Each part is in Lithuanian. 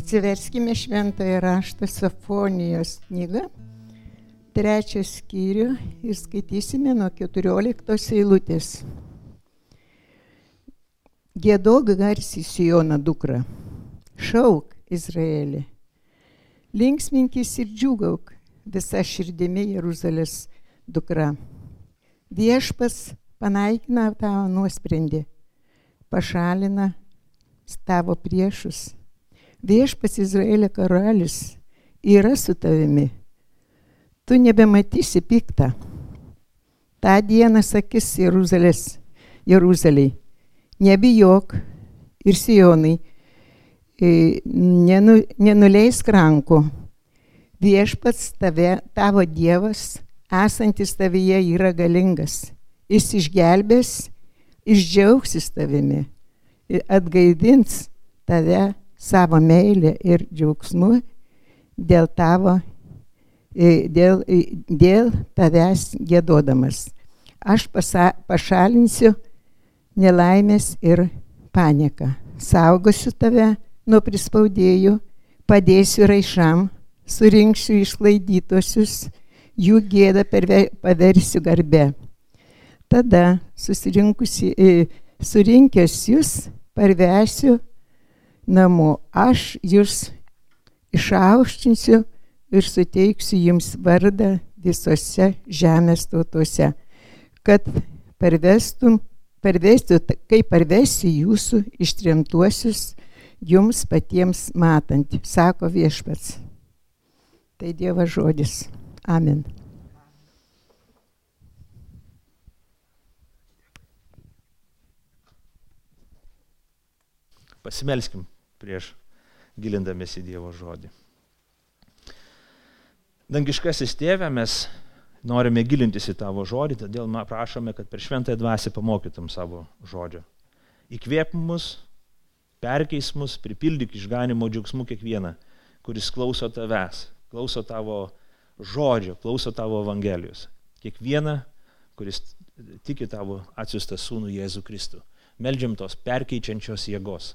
Atsiverskime šventąją raštą Safonijos knygą, trečią skyrių ir skaitysime nuo 14 eilutės. Gėdok garsiai Sijoną dukrą, šauk Izraelį, linksminkis ir džiugauk visą širdimi Jeruzalės dukra. Viešpas panaikina tavo nuosprendį, pašalina tavo priešus viešpas Izraelio karalis yra su tavimi. Tu nebematysi piktą. Ta diena sakys Jeruzalės, Jeruzaliai, nebijok ir Sijonai, e, nenu, nenuleis rankų. Viešpats tave, tavo Dievas, esantis tavyje yra galingas. Jis išgelbės, išdžiaugsis tavimi, atgaidins tave savo meilę ir džiaugsmu dėl tavo, dėl, dėl tavęs gėdodamas. Aš pasa, pašalinsiu nelaimės ir panieką. Saugosiu tave nuo prispaudėjų, padėsiu raišam, surinksiu išlaidytosius, jų gėdą paversiu garbe. Tada susirinkusi, surinkęs jūs parvesiu namo, aš jūs išaukštinsiu ir suteiksiu jums vardą visose žemės tautose, kad parvestum, parvestų, kai parvesi jūsų ištrimtuosius jums patiems matant, sako viešpats. Tai Dievo žodis. Amen. Pasimelskim prieš gilindamės į Dievo žodį. Dangiškasis tėvė, mes norime gilintis į tavo žodį, todėl prašome, kad per šventąją dvasę pamokytum savo žodžio. Įkvėp mus, perkeis mus, pripildyk išganimo džiaugsmų kiekvieną, kuris klauso tavęs, klauso tavo žodžio, klauso tavo Evangelijos. Kiekvieną, kuris tiki tavo atsiustą sūnų Jėzų Kristų. Meldžiam tos perkeičiančios jėgos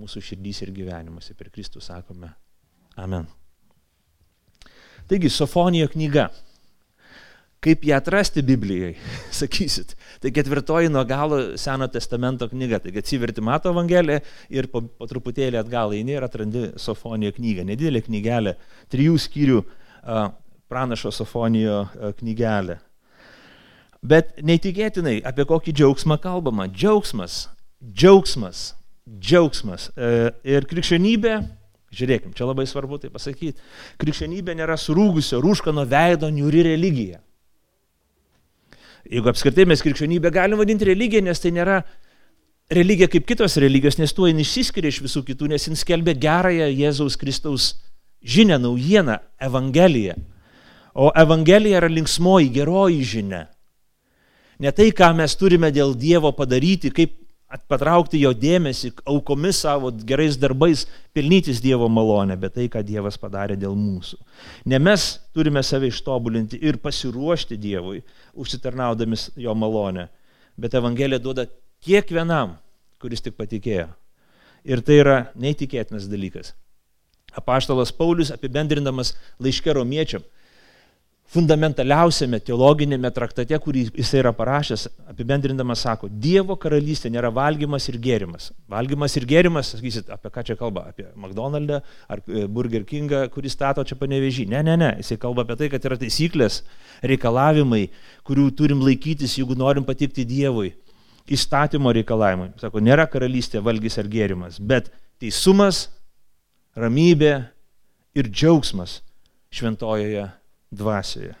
mūsų širdys ir gyvenimuose. Per Kristų sakome Amen. Taigi, Sofonijo knyga. Kaip ją atrasti Biblijai, sakysit. Tai ketvirtoji nuo galo Seno testamento knyga. Taigi atsiverti Mato Evangeliją ir po, po truputėlį atgal eini ir atrandi Sofonijo knygą. Nedidelė knygelė, trijų skyrių pranašo Sofonijo knygelė. Bet neįtikėtinai, apie kokį džiaugsmą kalbama. Džiaugsmas, džiaugsmas džiaugsmas. E, ir krikščionybė, žiūrėkim, čia labai svarbu tai pasakyti, krikščionybė nėra surūgusio, rūškano veido niuri religija. Jeigu apskritai mes krikščionybę galime vadinti religija, nes tai nėra religija kaip kitos religijos, nes tuo jin išsiskiria iš visų kitų, nes jin skelbia gerąją Jėzaus Kristaus žinę, naujieną, Evangeliją. O Evangelija yra linksmoji, geroji žinia. Ne tai, ką mes turime dėl Dievo padaryti, kaip patraukti jo dėmesį, aukomis savo gerais darbais pelnytis Dievo malonę, bet tai, ką Dievas padarė dėl mūsų. Ne mes turime save ištobulinti ir pasiruošti Dievui, užsitarnaudami jo malonę, bet Evangelija duoda kiekvienam, kuris tik patikėjo. Ir tai yra neįtikėtinas dalykas. Apaštalas Paulius apibendrindamas laiškė romiečiam fundamentaliausiame teologinėme traktate, kurį jis yra parašęs, apibendrindamas sako, Dievo karalystė nėra valgymas ir gėrimas. Valgymas ir gėrimas, sakysit, apie ką čia kalba, apie McDonald's ar e, Burger Kingą, kuris stato čia panevežį. Ne, ne, ne, jisai kalba apie tai, kad yra taisyklės, reikalavimai, kurių turim laikytis, jeigu norim patikti Dievui. Įstatymo reikalavimai. Sako, nėra karalystė valgys ar gėrimas, bet teisumas, ramybė ir džiaugsmas šventojoje dvasioje.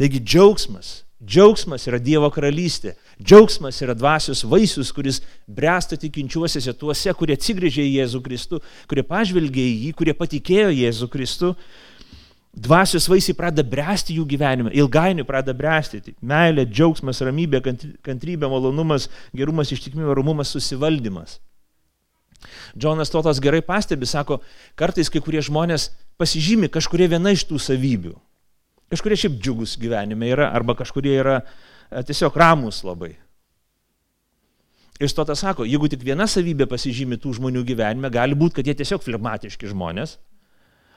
Taigi džiaugsmas, džiaugsmas yra Dievo karalystė, džiaugsmas yra dvasios vaisius, kuris bręsta tikinčiuosiuose tuose, kurie atsigrėžė į Jėzų Kristų, kurie pažvelgė į jį, kurie patikėjo Jėzų Kristų. Dvasios vaisiai pradeda bręsti jų gyvenime, ilgainiui pradeda bręsti. Tai meilė, džiaugsmas, ramybė, kantrybė, malonumas, gerumas, ištikimybė, rumumas, susivaldymas. Džonas Totas gerai pastebi, sako, kartais kai kurie žmonės pasižymi kažkurie viena iš tų savybių. Kažkurie šiaip džiugus gyvenime yra, arba kažkurie yra e, tiesiog ramus labai. Ir Stotas sako, jeigu tik viena savybė pasižymi tų žmonių gyvenime, gali būti, kad jie tiesiog flegmatiški žmonės,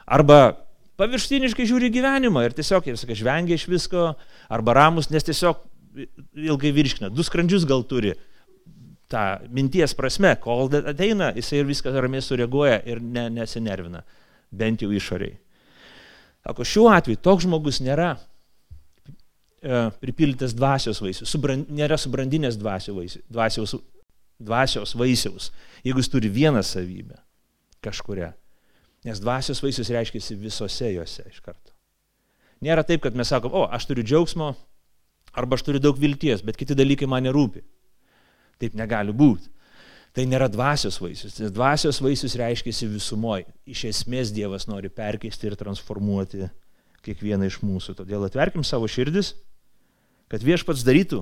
arba paviršiniškai žiūri gyvenimą ir tiesiog, jie sakai, žvengia iš visko, arba ramus, nes tiesiog ilgai virškina. Du skrandžius gal turi tą minties prasme, kol ateina, jisai ir viską ramiai sureaguoja ir ne, nesinervina, bent jau išoriai. Sako, šiuo atveju toks žmogus nėra e, pripildytas dvasios vaisius, subrand, nėra subrandinės dvasios, dvasios, dvasios vaisiaus, jeigu jis turi vieną savybę kažkuria. Nes dvasios vaisius reiškia visose juose iš karto. Nėra taip, kad mes sakom, o, aš turiu džiaugsmo, arba aš turiu daug vilties, bet kiti dalykai man nerūpi. Taip negali būti. Tai nėra dvasios vaisius, nes dvasios vaisius reiškia visumoje. Iš esmės Dievas nori perkeisti ir transformuoti kiekvieną iš mūsų. Todėl atverkim savo širdis, kad viešpats darytų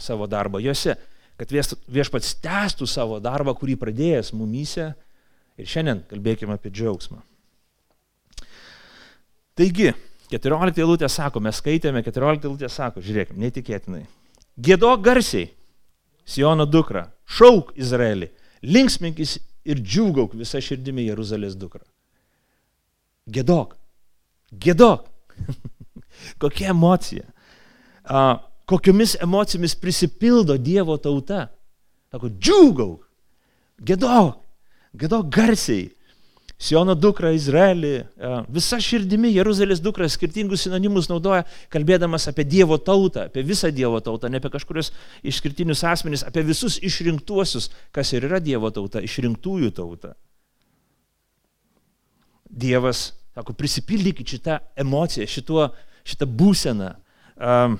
savo darbą juose, kad viešpats tęstų savo darbą, kurį pradėjęs mumyse. Ir šiandien kalbėkime apie džiaugsmą. Taigi, 14 eilutė sako, mes skaitėme, 14 eilutė sako, žiūrėkime, neįtikėtinai. Gėdok garsiai, Siono dukra, šauk Izraelį, linksminkis ir džiūgauk visą širdimi Jeruzalės dukra. Gėdok, gėdok. Kokia emocija. A, kokiomis emocijomis prisipildo Dievo tauta. Sako, džiūgauk, gėdok, gėdok garsiai. Siono dukra Izraelį, visa širdimi Jeruzalės dukra skirtingus sinonimus naudoja, kalbėdamas apie Dievo tautą, apie visą Dievo tautą, ne apie kažkurios išskirtinius asmenys, apie visus išrinktuosius, kas ir yra Dievo tauta, išrinktųjų tauta. Dievas, sako, prisipildykit šitą emociją, šituo, šitą būseną. Um,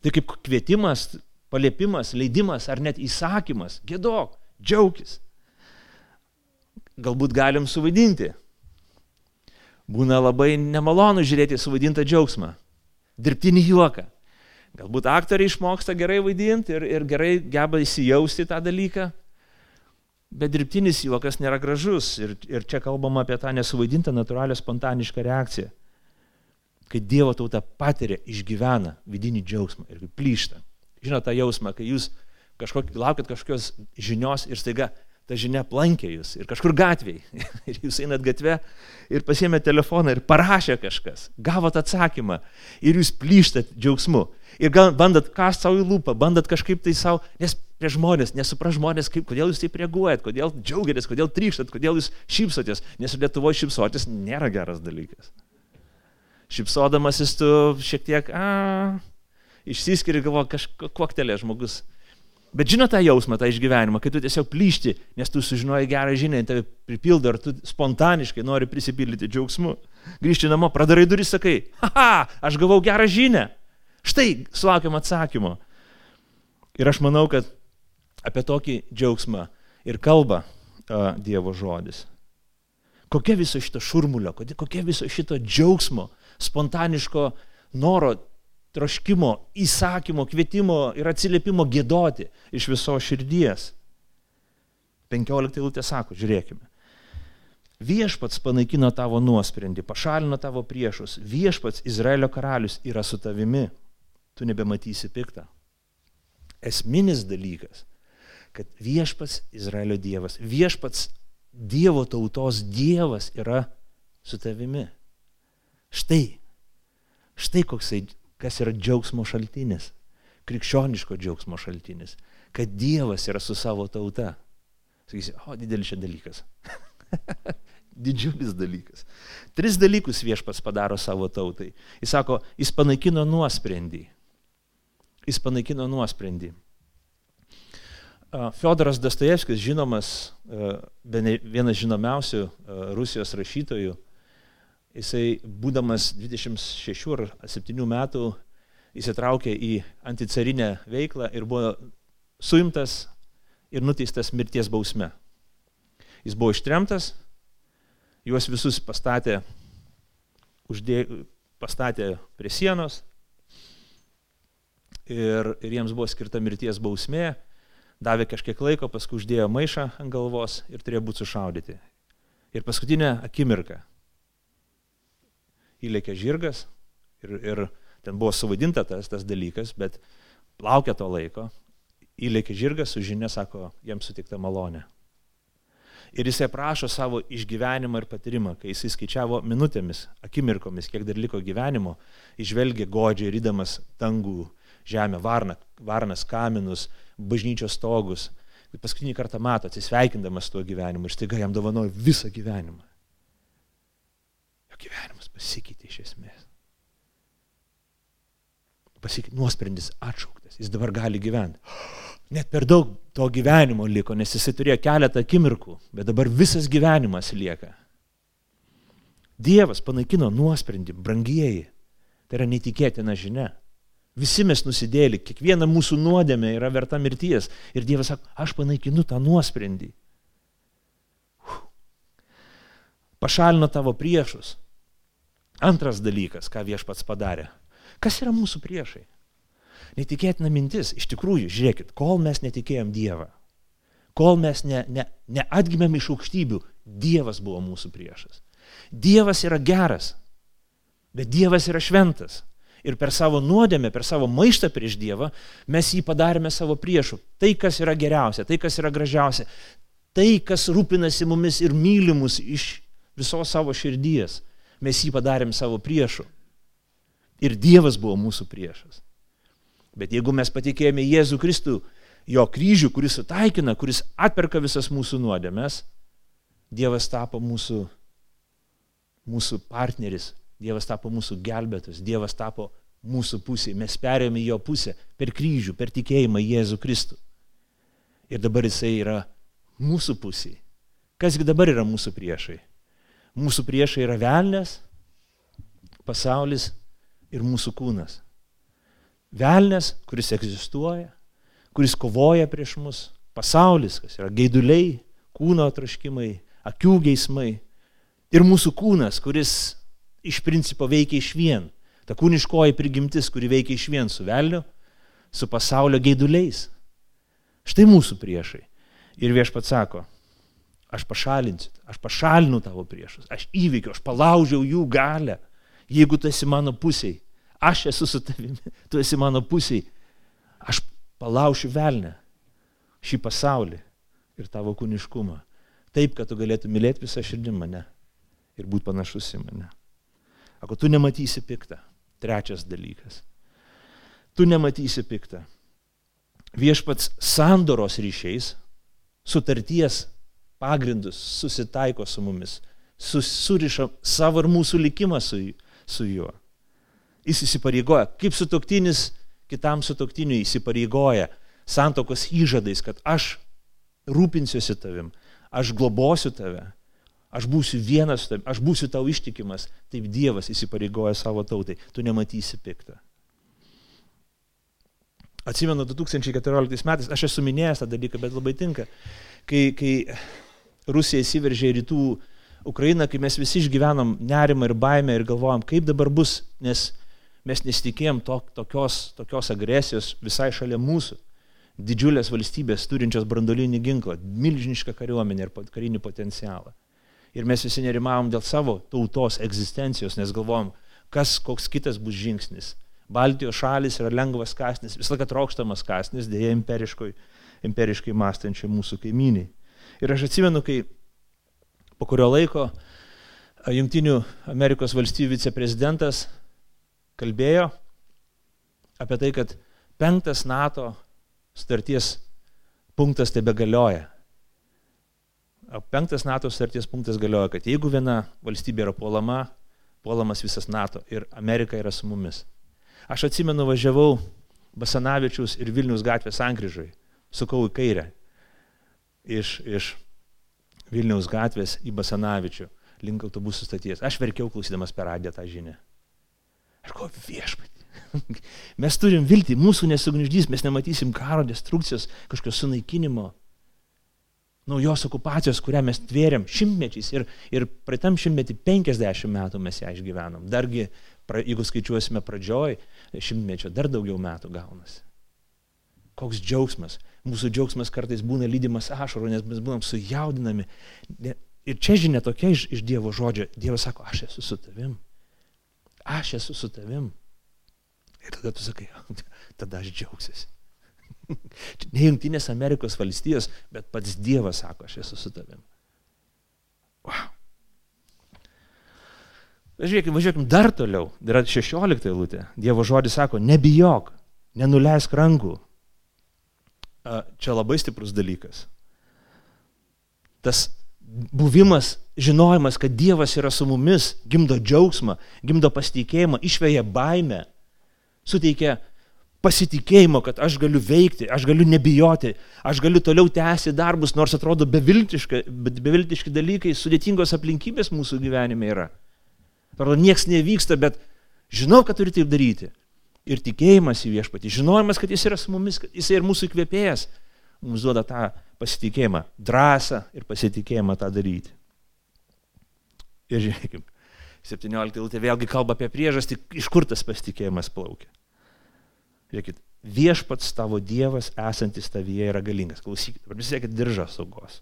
tai kaip kvietimas, paliepimas, leidimas ar net įsakymas, gėdok, džiaugis galbūt galim suvaidinti. Būna labai nemalonu žiūrėti suvaidintą džiaugsmą, dirbtinį juoką. Galbūt aktoriai išmoksta gerai vaidinti ir, ir gerai geba įsijausti tą dalyką, bet dirbtinis juokas nėra gražus. Ir, ir čia kalbama apie tą nesuvaidintą natūralią spontanišką reakciją. Kai Dievo tauta patiria, išgyvena vidinį džiaugsmą ir plyšta. Žinote tą jausmą, kai jūs kažkok, laukiat kažkokios žinios ir staiga ta žinia aplankė jūs ir kažkur gatviai. Ir jūs einat gatve ir pasiemėt telefoną ir parašė kažkas. Gavot atsakymą ir jūs plyštat džiaugsmu. Ir gal bandat kas savo į lūpą, bandat kažkaip tai savo, nes prie žmonės, nesupra žmonės, kaip, kodėl jūs taip reaguojat, kodėl džiaugiatės, kodėl trykštat, kodėl jūs šypsotės, nes Lietuvoje šypsotis nėra geras dalykas. Šypsodamasis tu šiek tiek, a, išsiskiri galvo, kažkoks koktelė žmogus Bet žino tą jausmą, tą išgyvenimą, kai tu tiesiog plyšti, nes tu sužinoji gerą žinią, tave pripildo ir tu spontaniškai nori prisipildyti džiaugsmu. Grįžti namo, pradarai duris, sakai, haha, aš gavau gerą žinią. Štai sulaukiam atsakymo. Ir aš manau, kad apie tokį džiaugsmą ir kalba a, Dievo žodis. Kokia viso šito šurmulio, kokia viso šito džiaugsmo, spontaniško noro troškimo, įsakymo, kvietimo ir atsiliepimo gėdoti iš viso širdies. 15 eilutė sako, žiūrėkime. Viešpats panaikino tavo nuosprendį, pašalino tavo priešus, viešpats Izraelio karalius yra su tavimi, tu nebematysi piktą. Esminis dalykas, kad viešpats Izraelio dievas, viešpats Dievo tautos dievas yra su tavimi. Štai, štai koksai kas yra džiaugsmo šaltinis, krikščioniško džiaugsmo šaltinis, kad Dievas yra su savo tauta. Sakysi, o didelis čia dalykas. Didžiulis dalykas. Tris dalykus viešpas padaro savo tautai. Jis sako, jis panaikino nuosprendį. Jis panaikino nuosprendį. Fiodoras Dostojevskis, žinomas, vienas žinomiausių Rusijos rašytojų, jisai būdamas 26 ar 7 metų įsitraukė į anticarinę veiklą ir buvo suimtas ir nuteistas mirties bausme. Jis buvo ištremtas, juos visus pastatė, uždė, pastatė prie sienos ir, ir jiems buvo skirta mirties bausmė, davė kažkiek laiko, paskui uždėjo maišą ant galvos ir turėjo būti sušaudyti. Ir paskutinę akimirką įlėkė žirgas ir, ir ten buvo suvaidinta tas, tas dalykas, bet laukia to laiko, įlėkė žirgas su žinia, sako, jiems sutikta malonė. Ir jisai prašo savo išgyvenimą ir patyrimą, kai jisai skaičiavo minutėmis, akimirkomis, kiek dar liko gyvenimo, išvelgė godžiai rydamas dangų, žemę, varna, varnas kaminus, bažnyčios stogus. Ir paskutinį kartą mato, atsisveikindamas tuo gyvenimu ir staiga jam dovanoja visą gyvenimą. Jo gyvenimas pasikeitė iš esmės. Pasikeitė, nuosprendis atšauktas, jis dabar gali gyventi. Net per daug to gyvenimo liko, nes jisai turėjo keletą akimirkų, bet dabar visas gyvenimas lieka. Dievas panaikino nuosprendį, brangieji. Tai yra neįtikėtina žinia. Visi mes nusidėlį, kiekviena mūsų nuodėmė yra verta mirties. Ir Dievas sako, aš panaikinu tą nuosprendį. Pašalino tavo priešus. Antras dalykas, ką viešpats padarė. Kas yra mūsų priešai? Netikėtina mintis, iš tikrųjų, žiūrėkit, kol mes netikėjom Dievą, kol mes ne, ne, neatgimėm iš aukštybių, Dievas buvo mūsų priešas. Dievas yra geras, bet Dievas yra šventas. Ir per savo nuodėmę, per savo maištą prieš Dievą mes jį padarėme savo priešų. Tai, kas yra geriausia, tai, kas yra gražiausia, tai, kas rūpinasi mumis ir mylimus iš visos savo širdies, mes jį padarėm savo priešų. Ir Dievas buvo mūsų priešas. Bet jeigu mes patikėjome Jėzų Kristų, jo kryžių, kuris sutaikina, kuris atperka visas mūsų nuodėmes, Dievas tapo mūsų, mūsų partneris, Dievas tapo mūsų gelbėtas, Dievas tapo mūsų pusėje, mes perėjome jo pusę per kryžių, per tikėjimą Jėzų Kristų. Ir dabar jisai yra mūsų pusėje. Kasgi dabar yra mūsų priešai? Mūsų priešai yra velnės, pasaulis ir mūsų kūnas. Velnės, kuris egzistuoja, kuris kovoja prieš mus, pasaulis, kas yra gaiduliai, kūno atraškimai, akių geismai ir mūsų kūnas, kuris iš principo veikia iš vien. Ta kūniškoji prigimtis, kuri veikia iš vien su velniu, su pasaulio gaiduliais. Štai mūsų priešai. Ir viešpats sako, aš pašalinsiu, aš pašalinu tavo priešus, aš įveikiu, aš palaužiau jų galę, jeigu tu esi mano pusiai, aš esu su tavimi, tu esi mano pusiai, aš palaušiu velnę, šį pasaulį ir tavo kūniškumą, taip, kad tu galėtum mylėti visą širdį mane ir būti panašus į mane. Ako tu nematysi piktą. Trečias dalykas. Tu nematysi piktą. Viešpats sandoros ryšiais, sutarties pagrindus susitaiko su mumis, suriša savo ir mūsų likimą su, su juo. Jis įsipareigoja, kaip sutoktinis kitam sutoktiniui įsipareigoja santokos įžadais, kad aš rūpinsiuosi tavim, aš globosiu tave, Aš būsiu vienas, aš būsiu tau ištikimas. Taip Dievas įsipareigoja savo tautai. Tu nematysi piktą. Atsimenu 2014 metais, aš esu minėjęs tą dalyką, bet labai tinka, kai, kai Rusija įsiveržė į rytų Ukrainą, kai mes visi išgyvenom nerimą ir baimę ir galvojom, kaip dabar bus, nes mes nesitikėjom to, tokios, tokios agresijos visai šalia mūsų. Didžiulės valstybės turinčios brandolinį ginklą, milžinišką kariuomenę ir karinį potencialą. Ir mes visi nerimavom dėl savo tautos egzistencijos, nes galvom, kas koks kitas bus žingsnis. Baltijos šalis yra lengvas kasnis, visą laiką trokštamas kasnis, dėja imperiškai, imperiškai mąstančiai mūsų kaimyniai. Ir aš atsimenu, kai po kurio laiko Junktinių Amerikos valstybių viceprezidentas kalbėjo apie tai, kad penktas NATO starties punktas tebe galioja. Penktas NATO sutarties punktas galioja, kad jeigu viena valstybė yra puolama, puolamas visas NATO ir Amerika yra su mumis. Aš atsimenu, važiavau Basanavičius ir Vilnius gatvės sankryžai, sukau į kairę iš, iš Vilniaus gatvės į Basanavičių link autobusų staties. Aš verkiau klausydamas per radiją tą žinią. Aš ko viešpatį. Mes turim viltį, mūsų nesugniždys, mes nematysim karo, destrukcijos, kažkokio sunaikinimo naujos okupacijos, kurią mes tvėrėm šimtmečiais ir, ir praeitam šimtmetį 50 metų mes ją išgyvenom. Dargi, pra, jeigu skaičiuosime pradžioj šimtmečio, dar daugiau metų gaunasi. Koks džiaugsmas. Mūsų džiaugsmas kartais būna lydimas ašarų, nes mes būnam sujaudinami. Ir čia žinia tokia iš, iš Dievo žodžio. Dievas sako, aš esu su tavim. Aš esu su tavim. Ir tada tu sakai, tada aš džiaugsiuosi. ne Junktinės Amerikos valstijos, bet pats Dievas sako, aš esu su tavim. Wow. Žiūrėkime, važiuokim dar toliau. Yra 16 eilutė. Dievo žodis sako, nebijok, nenuleisk rankų. Čia labai stiprus dalykas. Tas buvimas, žinojimas, kad Dievas yra su mumis, gimdo džiaugsmą, gimdo pasitikėjimą, išveja baimę, suteikia pasitikėjimo, kad aš galiu veikti, aš galiu nebijoti, aš galiu toliau tęsti darbus, nors atrodo beviltiški, beviltiški dalykai, sudėtingos aplinkybės mūsų gyvenime yra. Atrodo, nieks nevyksta, bet žinau, kad turiu taip daryti. Ir tikėjimas į viešpatį, žinojimas, kad jis yra su mumis, kad jis yra mūsų įkvėpėjas, mums duoda tą pasitikėjimą, drąsą ir pasitikėjimą tą daryti. Ir žiūrėkime, 17 eilutė vėlgi kalba apie priežastį, iš kur tas pasitikėjimas plaukia. Žiūrėkit, viešpats tavo Dievas esantis tavyje yra galingas. Klausykit, sakėt diržą saugos.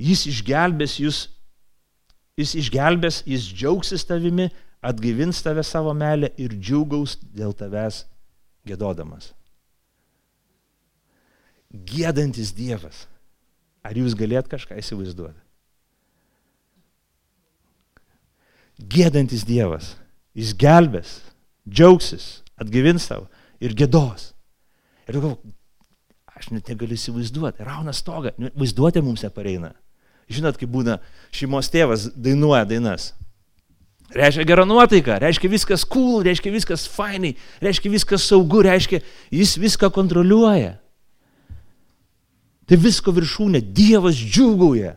Jis išgelbės jūs, jis išgelbės, jis džiaugsis tavimi, atgaivins tave savo melę ir džiaugaus dėl tavęs gėdodamas. Gėdantis Dievas. Ar jūs galėt kažką įsivaizduoti? Gėdantis Dievas. Jis gelbės, džiaugsis, atgaivins tavo ir gėdos. Ir galvoju, aš net negaliu įsivaizduoti, rauna stogą, nu, vaizduotė mums nepareina. Žinot, kaip būna šeimos tėvas dainuoja dainas. Reiškia gera nuotaika, reiškia viskas cool, reiškia viskas fainai, reiškia viskas saugu, reiškia jis viską kontroliuoja. Tai visko viršūnė, Dievas džiugauja,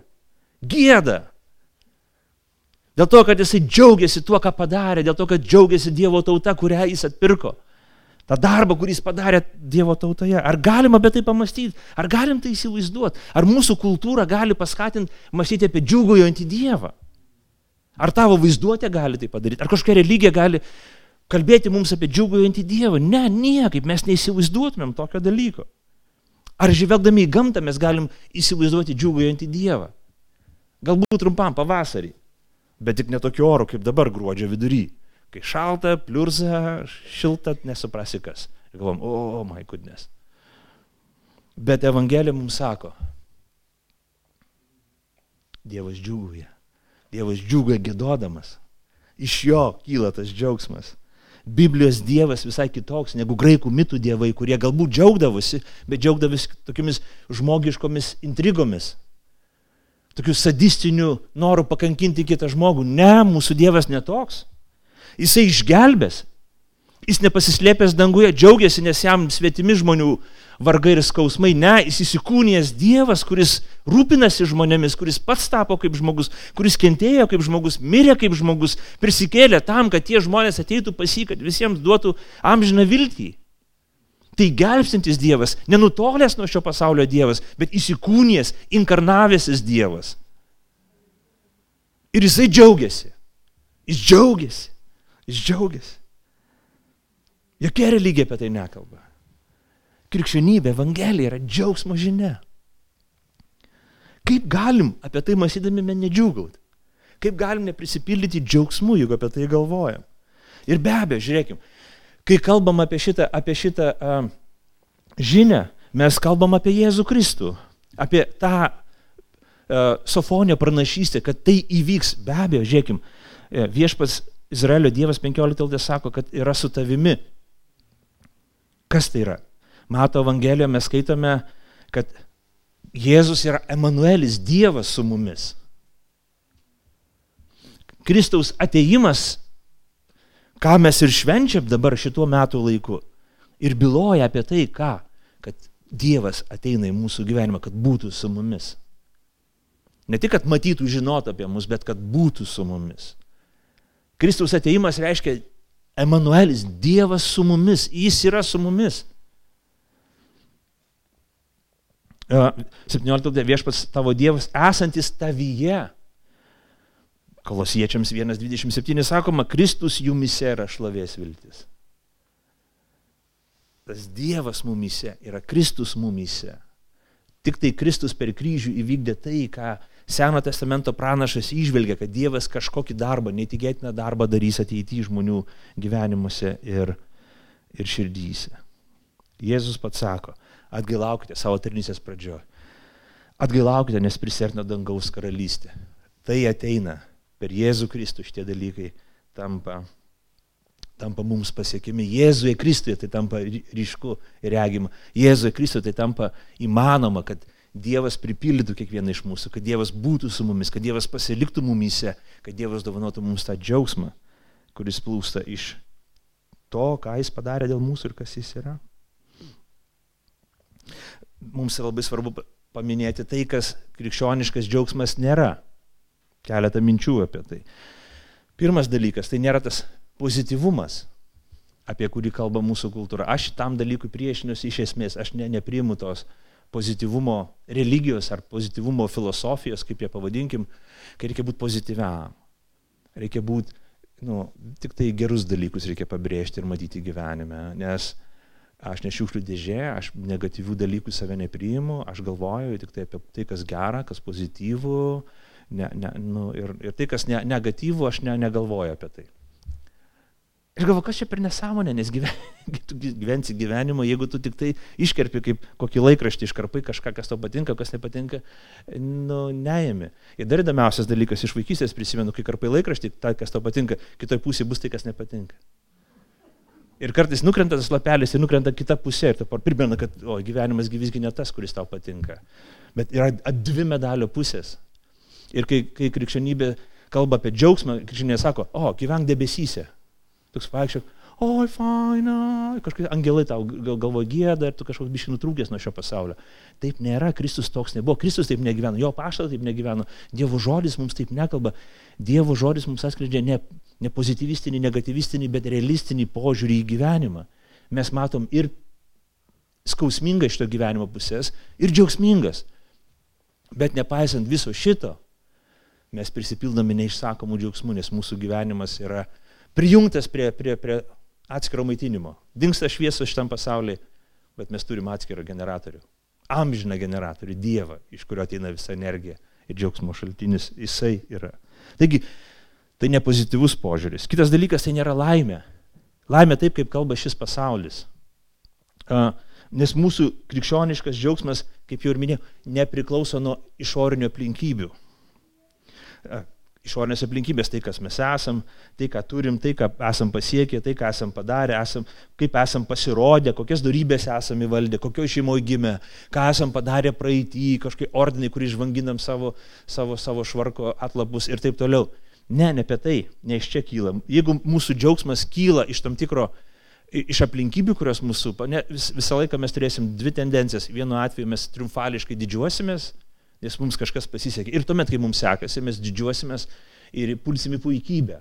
gėda. Dėl to, kad jisai džiaugiasi tuo, ką padarė, dėl to, kad džiaugiasi Dievo tauta, kurią jis atpirko tą darbą, kurį jis padarė Dievo tautoje. Ar galima apie tai pamastyti? Ar galim tai įsivaizduoti? Ar mūsų kultūra gali paskatinti mąstyti apie džiugojantį Dievą? Ar tavo vaizduotė gali tai padaryti? Ar kažkokia religija gali kalbėti mums apie džiugojantį Dievą? Ne, niekaip mes neįsivaizduotumėm tokio dalyko. Ar žvelgdami į gamtą mes galim įsivaizduoti džiugojantį Dievą? Galbūt trumpam pavasarį, bet tik netokio oro kaip dabar gruodžio vidury. Kai šalta, pliurza, šilta, nesuprasi kas. Ir galvom, o, oh, my goodness. Bet Evangelija mums sako, Dievas džiūguoja. Dievas džiūguoja gėdodamas. Iš jo kyla tas džiaugsmas. Biblijos dievas visai kitoks negu graikų mitų dievai, kurie galbūt džiaugdavosi, bet džiaugdavosi tokiamis žmogiškomis intrigomis, tokiu sadistiniu noru pakankinti kitą žmogų. Ne, mūsų dievas netoks. Jisai išgelbės. Jis nepasislėpęs danguje, džiaugiasi, nes jam svetimi žmonių vargai ir skausmai. Ne, jis įsikūnijęs Dievas, kuris rūpinasi žmonėmis, kuris pats tapo kaip žmogus, kuris kentėjo kaip žmogus, mirė kaip žmogus, prisikėlė tam, kad tie žmonės ateitų pas jį, kad visiems duotų amžiną viltį. Tai gelbstintis Dievas, nenutolęs nuo šio pasaulio Dievas, bet įsikūnijęs, inkarnavęsis Dievas. Ir jisai džiaugiasi. Jis džiaugiasi. Jis džiaugiasi. Jokia religija apie tai nekalba. Krikščionybė, Evangelija yra džiaugsmo žinia. Kaip galim apie tai mąstydami nedžiugauti? Kaip galim neprisipildyti džiaugsmų, jeigu apie tai galvojam? Ir be abejo, žiūrėkim, kai kalbam apie šitą, apie šitą uh, žinę, mes kalbam apie Jėzų Kristų, apie tą uh, sofonio pranašystę, kad tai įvyks. Be abejo, žiūrėkim, viešpats Izraelio Dievas 15 eilutė sako, kad yra su tavimi. Kas tai yra? Mato Evangelijoje mes skaitome, kad Jėzus yra Emanuelis, Dievas su mumis. Kristaus ateimas, ką mes ir švenčiam dabar šituo metu laiku, ir byloja apie tai, ką, kad Dievas ateina į mūsų gyvenimą, kad būtų su mumis. Ne tik, kad matytų, žinotų apie mus, bet kad būtų su mumis. Kristaus ateimas reiškia Emanuelis, Dievas su mumis, jis yra su mumis. 17 viešpats tavo Dievas esantis tavyje. Kolosiečiams 1.27 sakoma, Kristus jumise yra šlovės viltis. Tas Dievas mumise yra Kristus mumise. Tik tai Kristus per kryžių įvykdė tai, ką Seno testamento pranašas išvelgia, kad Dievas kažkokį darbą, neįtikėtiną darbą darys ateityje žmonių gyvenimuose ir, ir širdyse. Jėzus pats sako, Atgailaukite savo tarnysės pradžioje. Atgailaukite, nes prisertina dangaus karalystė. Tai ateina per Jėzų Kristų šitie dalykai tampa, tampa mums pasiekimi. Jėzuje Kristuje tai tampa ryšku ir regima. Jėzuje Kristuje tai tampa įmanoma, kad Dievas pripildytų kiekvieną iš mūsų, kad Dievas būtų su mumis, kad Dievas pasiliktų mumise, kad Dievas dovanotų mums tą džiaugsmą, kuris plūsta iš to, ką Jis padarė dėl mūsų ir kas Jis yra. Mums yra labai svarbu paminėti tai, kas krikščioniškas džiaugsmas nėra. Keletą minčių apie tai. Pirmas dalykas, tai nėra tas pozityvumas, apie kurį kalba mūsų kultūra. Aš tam dalykui priešiniuosi iš esmės, aš ne, nepriimu tos pozityvumo religijos ar pozityvumo filosofijos, kaip jie pavadinkim, kai reikia būti pozityviam. Reikia būti, nu, tik tai gerus dalykus reikia pabrėžti ir matyti gyvenime, nes aš nešiukšlių dėžė, aš negatyvių dalykų save nepriimu, aš galvoju tik tai apie tai, kas gera, kas pozityvų, ne, ne, nu, ir, ir tai, kas ne, negatyvų, aš ne, negalvoju apie tai. Ir galvoju, kas čia per nesąmonė, nes gyven, gyvensi gyvenimo, jeigu tu tik tai iškerpi kaip kokį laikraštį, iškarpai kažką, kas tau patinka, kas nepatinka, nu, neėmi. Ir dar įdomiausias dalykas iš vaikystės prisimenu, kai karpai laikraštį, tai, kas tau patinka, kitoj pusėje bus tai, kas nepatinka. Ir kartais nukrenta tas lapelis ir nukrenta kita pusė ir tu primena, kad o, gyvenimas visgi ne tas, kuris tau patinka. Bet yra dvi medalio pusės. Ir kai, kai krikščionybė kalba apie džiaugsmą, krikščionybė sako, o, gyvenk debesyse. Toks vaikščiok, oi, faina, kažkaip angelai tau galvo gėda ir tu kažkoks biškai nutrūkęs nuo šio pasaulio. Taip nėra, Kristus toks nebuvo, Kristus taip negyveno, jo paštas taip negyveno, Dievo žodis mums taip nekalba, Dievo žodis mums atskleidžia ne, ne pozitivistinį, negativistinį, bet realistinį požiūrį į gyvenimą. Mes matom ir skausmingą šito gyvenimo pusės, ir džiaugsmingas. Bet nepaisant viso šito, mes prisipildome neišsakomų džiaugsmų, nes mūsų gyvenimas yra prijungtas prie, prie, prie atskiro maitinimo. Dinksta šviesos šitam pasauliui, bet mes turim atskirą generatorių. Amžiną generatorių, Dievą, iš kurio ateina visa energija ir džiaugsmo šaltinis, jisai yra. Taigi, tai ne pozityvus požiūris. Kitas dalykas, tai nėra laimė. Laimė taip, kaip kalba šis pasaulis. Nes mūsų krikščioniškas džiaugsmas, kaip jau ir minėjau, nepriklauso nuo išorinių aplinkybių išorinės aplinkybės, tai kas mes esam, tai ką turim, tai ką esam pasiekę, tai ką esam padarę, esam, kaip esam pasirodę, kokias darybės esam įvaldę, kokio šeimoje gimę, ką esam padarę praeitį, kažkokie ordinai, kurį žvanginam savo, savo, savo švarko atlapus ir taip toliau. Ne, ne apie tai, ne iš čia kyla. Jeigu mūsų džiaugsmas kyla iš tam tikro, iš aplinkybių, kurios mūsų, ne, vis, visą laiką mes turėsim dvi tendencijas. Vienu atveju mes triumfališkai didžiuosimės, nes mums kažkas pasisekė. Ir tuomet, kai mums sekasi, mes didžiuosimės ir pulsim į puikybę.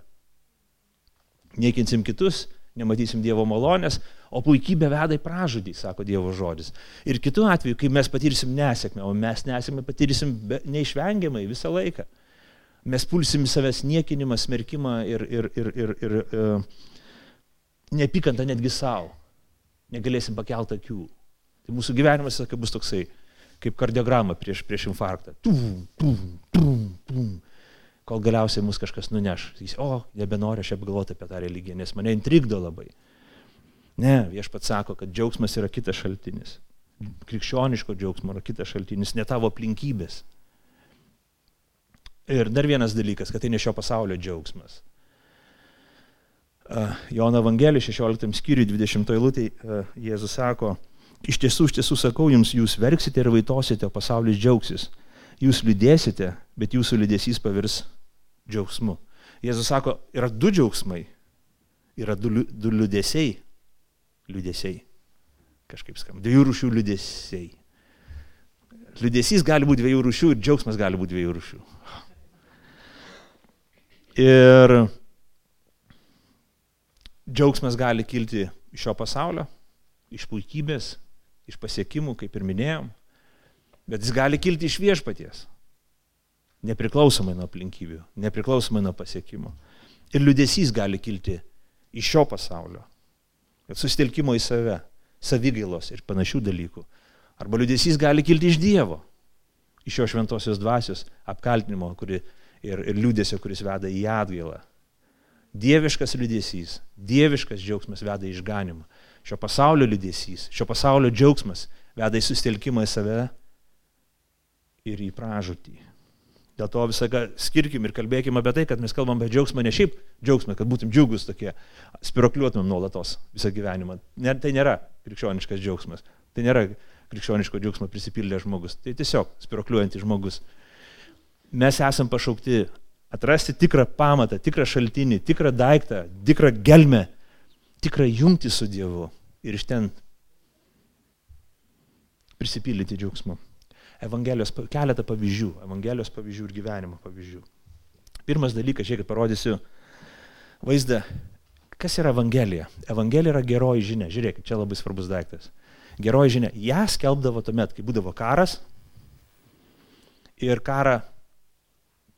Niekinsim kitus, nematysim Dievo malonės, o puikybė veda į pražudį, sako Dievo žodis. Ir kitu atveju, kai mes patirsim nesėkmę, o mes nesėkmę patirsim be, neišvengiamai visą laiką. Mes pulsim savęs niekinimą, smerkimą ir, ir, ir, ir, ir e, neapykantą netgi savo. Negalėsim pakelti akių. Tai mūsų gyvenimas, sakai, bus toksai kaip kardiograma prieš, prieš infarktą. Tum, tum, tum, tum. Kol galiausiai mus kažkas nuneš. Jis, o, nebenoriu aš apgalvoti apie tą religiją, nes mane intrigdo labai. Ne, viešpats sako, kad džiaugsmas yra kitas šaltinis. Krikščioniško džiaugsmo yra kitas šaltinis, ne tavo aplinkybės. Ir dar vienas dalykas, kad tai ne šio pasaulio džiaugsmas. Jono Evangelijos 16 skyriui 20 eilutė Jėzus sako, Iš tiesų, iš tiesų sakau jums, jūs verksite ir vaitosite, o pasaulis džiaugsis. Jūs liūdėsite, bet jūsų liūdėsys pavirs džiaugsmu. Jėzus sako, yra du džiaugsmai, yra du, du liūdėsiai. Liūdėsiai. Kažkaip skamba. Dviejų rūšių liūdėsiai. Liūdėsys gali būti dviejų rūšių ir džiaugsmas gali būti dviejų rūšių. Ir džiaugsmas gali kilti iš šio pasaulio, iš puikybės, iš pasiekimų, kaip ir minėjom, bet jis gali kilti iš viešpaties, nepriklausomai nuo aplinkybių, nepriklausomai nuo pasiekimų. Ir liudesys gali kilti iš šio pasaulio, susitelkimo į save, savigailos ir panašių dalykų. Arba liudesys gali kilti iš Dievo, iš jo šventosios dvasios apkaltinimo kuri, ir, ir liūdėsio, kuris veda į atgailą. Dieviškas liūdėsys, dieviškas džiaugsmas veda į išganimą. Šio pasaulio liūdėsys, šio pasaulio džiaugsmas veda į sustelkimą į save ir į pražūtį. Dėl to visą skirkim ir kalbėkim apie tai, kad mes kalbam apie džiaugsmą, ne šiaip džiaugsmą, kad būtum džiugus tokie, spirokliuotumėm nuolatos visą gyvenimą. Ne, tai nėra krikščioniškas džiaugsmas. Tai nėra krikščioniško džiaugsmo prisipildęs žmogus. Tai tiesiog spirokliuojantis žmogus. Mes esam pašaukti atrasti tikrą pamatą, tikrą šaltinį, tikrą daiktą, tikrą gelmę, tikrą jungti su Dievu ir iš ten prisipildyti džiaugsmu. Evangelijos keletą pavyzdžių, Evangelijos pavyzdžių ir gyvenimo pavyzdžių. Pirmas dalykas, žiūrėkit, parodysiu vaizdą, kas yra Evangelija. Evangelija yra geroji žinia, žiūrėkit, čia labai svarbus daiktas. Geroji žinia, ją skelbdavo tuomet, kai būdavo karas ir karą,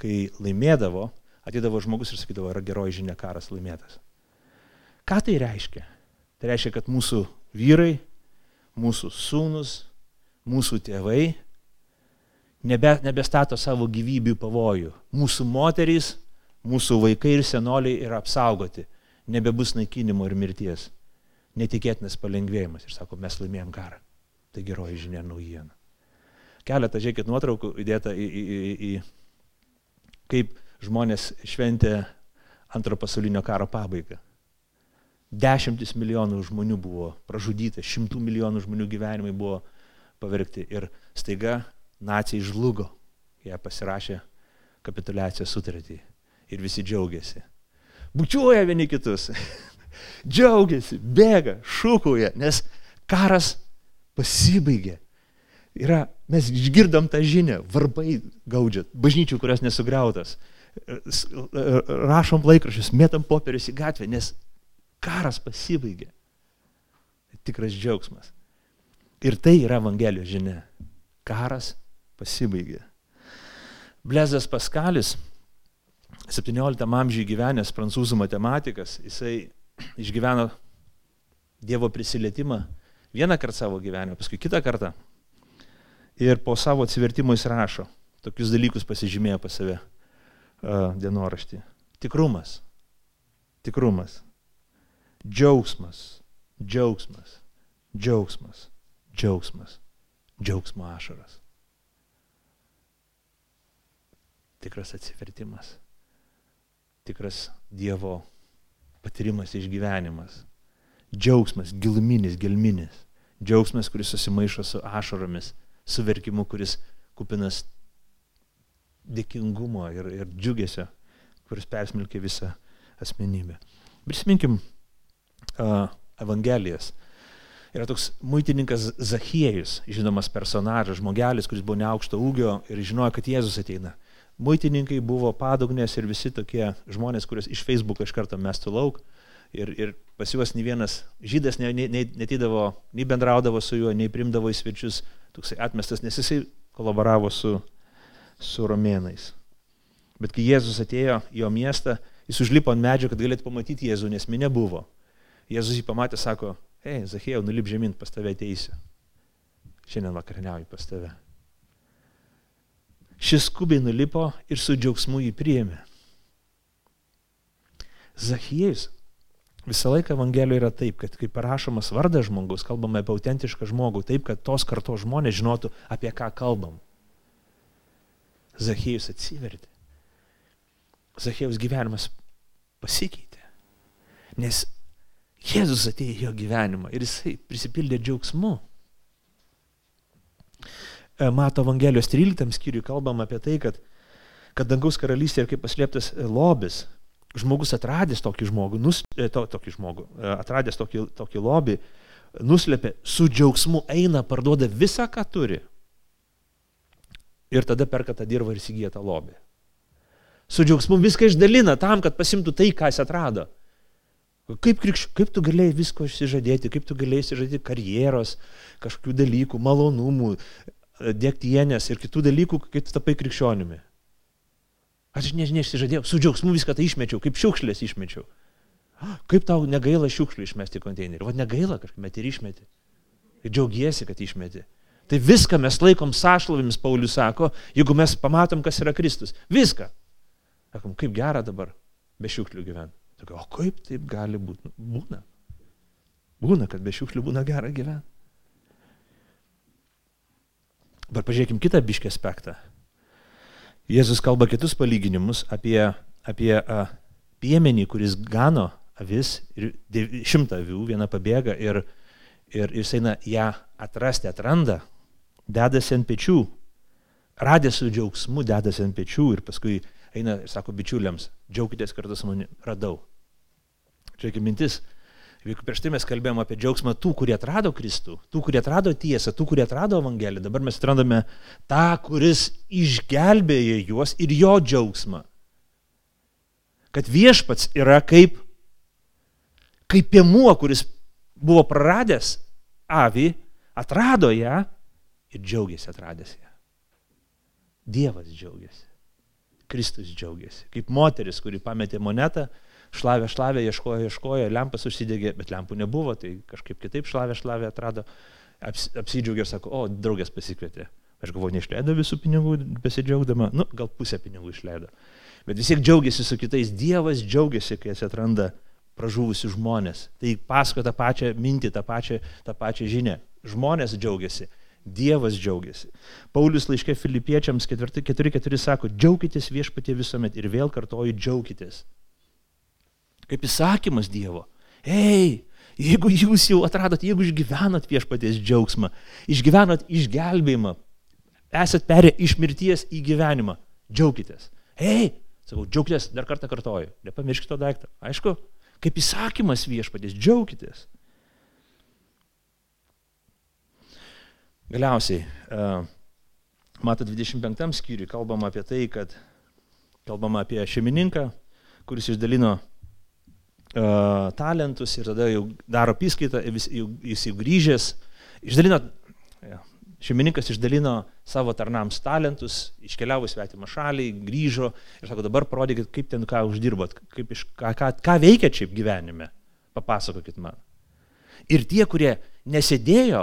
kai laimėdavo, atėdavo žmogus ir sakydavo, yra geroji žinia, karas laimėtas. Ką tai reiškia? Tai reiškia, kad mūsų vyrai, mūsų sūnus, mūsų tėvai nebe, nebestato savo gyvybių pavojų. Mūsų moterys, mūsų vaikai ir senoliai yra apsaugoti. Nebebus naikinimo ir mirties. Netikėtinas palengvėjimas. Ir sako, mes laimėjom karą. Tai geroji žinia naujiena. Keletą, žiūrėkit, nuotraukų įdėta į, į, į, į kaip žmonės šventė antro pasaulinio karo pabaigą. Dešimtis milijonų žmonių buvo pražudyta, šimtų milijonų žmonių gyvenimai buvo pavergti ir staiga nacijai žlugo, jie pasirašė kapitulacijos sutartį ir visi džiaugiasi. Bučiuoja vieni kitus, džiaugiasi, bėga, šūkauja, nes karas pasibaigė. Yra, mes išgirdom tą žinią, varbai gaudžiat, bažnyčių, kurios nesugriautas, rašom laikrašius, mėtam popierius į gatvę, nes karas pasibaigė. Tikras džiaugsmas. Ir tai yra Evangelijos žinia. Karas pasibaigė. Blezas Paskalis, 17 amžiuje gyvenęs prancūzų matematikas, jisai išgyveno Dievo prisilietimą vieną kartą savo gyvenime, paskui kitą kartą. Ir po savo atsivertimo jis rašo, tokius dalykus pasižymėjo pas save uh, dienoraštį. Tikrumas, tikrumas, džiaugsmas, džiaugsmas, džiaugsmas, džiaugsmas, džiaugsmo ašaras. tikras atsivertimas, tikras Dievo patyrimas, išgyvenimas, džiaugsmas, giluminis, gelminis, džiaugsmas, kuris susimaišo su ašaromis, su verkimu, kuris kupinas dėkingumo ir, ir džiugesio, kuris persmelkia visą asmenybę. Prisiminkim Evangelijas. Yra toks muitininkas Zachiejus, žinomas personažas, žmogelis, kuris buvo neaukšto ūgio ir žinojo, kad Jėzus ateina muitininkai buvo padugnės ir visi tokie žmonės, kuriuos iš Facebook'o iš karto mestų lauk. Ir, ir pas juos nei vienas žydas netydavo, nei bendraudavo su juo, nei primdavo į svečius, toksai atmestas, nes jisai kolaboravo su, su romėnais. Bet kai Jėzus atėjo į jo miestą, jis užlipo ant medžio, kad galėtų pamatyti Jėzų, nes minė buvo. Jėzus jį pamatė, sako, hei, Zachėjau, nulip žemyn, pas tave ateisiu. Šiandien vakarieniauju pas tave. Šis skubiai nulipo ir su džiaugsmu jį priėmė. Zachiejus visą laiką Evangelijoje yra taip, kad kai parašomas vardas žmogus, kalbame apie autentišką žmogų, taip, kad tos kartos žmonės žinotų, apie ką kalbam. Zachiejus atsivertė. Zachiejus gyvenimas pasikeitė. Nes Jėzus atėjo į jo gyvenimą ir jisai prisipildė džiaugsmu. E, Mato Evangelijos 13 skyriui kalbam apie tai, kad, kad dangaus karalystė yra kaip paslėptas e, lobis. Žmogus atradęs tokį žmogų, nus, e, to, tokį žmogų, atradęs tokį, tokį lobį, nuslėpė, su džiaugsmu eina, parduoda visą, ką turi. Ir tada perka tą dirbą ir įsigyja tą lobį. Su džiaugsmu viską išdalina tam, kad pasimtų tai, ką jis atrado. Kaip, krikš... kaip tu galėjai visko išsižadėti, kaip tu galėjai išsižadėti karjeros, kažkokių dalykų, malonumų, dėktienės ir kitų dalykų, kai tu tapai krikščionimi. Aš nežinia, išsižadėjau, su džiaugsmu viską tai išmečiau, kaip šiukšlės išmečiau. Kaip tau negaila šiukšlių išmesti į konteinerį? O negaila, kažkaip met ir išmeti. Ir džiaugiesi, kad išmeti. Tai viską mes laikom sąšlovimis, Paulius sako, jeigu mes pamatom, kas yra Kristus. Viską. Sakom, kaip gera dabar be šiukšlių gyventi. Sakom, o kaip taip gali būti? Nu, būna. Būna, kad be šiukšlių būna gera gyventi. Dabar pažiūrėkime kitą biškį aspektą. Jėzus kalba kitus palyginimus apie, apie a, piemenį, kuris gano avis ir šimtą avių, viena pabėga ir, ir jis eina ją atrasti, atranda, dedasi ant pečių, radęs su džiaugsmu, dedasi ant pečių ir paskui eina ir sako bičiuliams, džiaukitės kartu su manimi, radau. Kaip mintis, Juk prieš tai mes kalbėjome apie džiaugsmą tų, kurie atrado Kristų, tų, kurie atrado tiesą, tų, kurie atrado Evangeliją. Dabar mes atrandame tą, kuris išgelbėjo juos ir jo džiaugsmą. Kad viešpats yra kaip, kaip piemuo, kuris buvo praradęs avį, atrado ją ir džiaugiasi atradęs ją. Dievas džiaugiasi. Kristus džiaugiasi. Kaip moteris, kuri pametė monetą, šlavė, šlavė, ieškojo, ieškojo, lempas užsidegė, bet lempų nebuvo, tai kažkaip kitaip šlavė, šlavė atrado, aps, apsidžiaugė ir sako, o, draugės pasikvietė. Aš galvoju, neišleido visų pinigų besidžiaugdama, nu, gal pusę pinigų išleido. Bet vis tiek džiaugiasi su kitais, Dievas džiaugiasi, kai jis atranda pražuvusius žmonės. Tai pasako tą pačią mintį, tą pačią, tą pačią žinę. Žmonės džiaugiasi, Dievas džiaugiasi. Paulius laiškė filipiečiams 4.4 sako, džiaukitės viešpatie visuomet ir vėl kartoju, džiaukitės kaip įsakymas Dievo. Ei, jeigu jūs jau atradot, jeigu išgyvenat viešpaties džiaugsmą, išgyvenat išgelbėjimą, esat perė iš mirties į gyvenimą, džiaukitės. Ei, sakau, džiaukitės, dar kartą kartoju, nepamirškite to daiktą. Aišku, kaip įsakymas viešpaties, džiaukitės. Galiausiai, mato 25 skyriui, kalbama apie tai, kad kalbama apie šeimininką, kuris išdalino talentus ir tada jau daro piskaitą, jis jau, grįžęs, išdalino, šeimininkas išdalino savo tarnams talentus, iškeliavo į svetimą šalį, grįžo ir sako, dabar parodykit, kaip ten ką uždirbot, kaip iš, ką, ką, ką veikia šiaip gyvenime, papasakokit man. Ir tie, kurie nesėdėjo,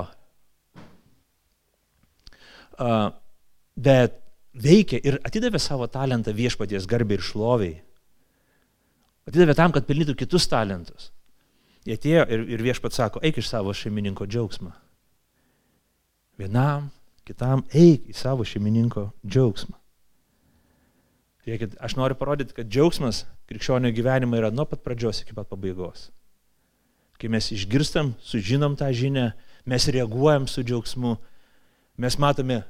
uh, bet veikė ir atidavė savo talentą viešpaties garbė ir šloviai, Atidavė tam, kad pelnytų kitus talentus. Jie atėjo ir, ir viešpat sako, eik iš savo šeimininko džiaugsmą. Vienam, kitam eik į savo šeimininko džiaugsmą. Žiūrėkit, aš noriu parodyti, kad džiaugsmas krikščionio gyvenime yra nuo pat pradžios iki pat pabaigos. Kai mes išgirstam, sužinom tą žinią, mes reaguojam su džiaugsmu, mes matome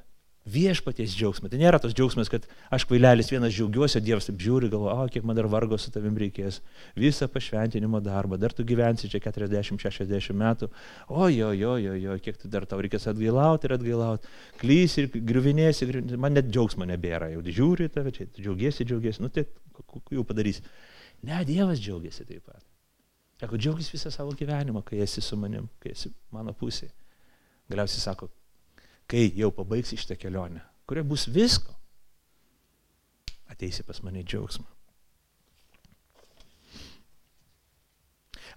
viešpaties džiaugsmą. Tai nėra tas džiaugsmas, kad aš kvailelis vienas džiaugiuosi, Dievas taip žiūri, galvoja, o kiek man dar vargo su tavim reikės, visą pašventinimo darbą, dar tu gyvensi čia 40-60 metų, ojo, jo, jo, jo, kiek tu dar tau reikės atgailauti ir atgailauti, klys ir griuvinėsi, man net džiaugsmo nebėra, jau žiūri tave čia, džiaugiesi, džiaugiesi, nu tai jau padarysi. Ne, Dievas džiaugiasi taip pat. Sako, džiaugis visą savo gyvenimą, kai esi su manim, kai esi mano pusėje. Galiausiai sako, kai jau pabaigsi šitą kelionę, kuria bus visko, ateisi pas mane džiaugsmą.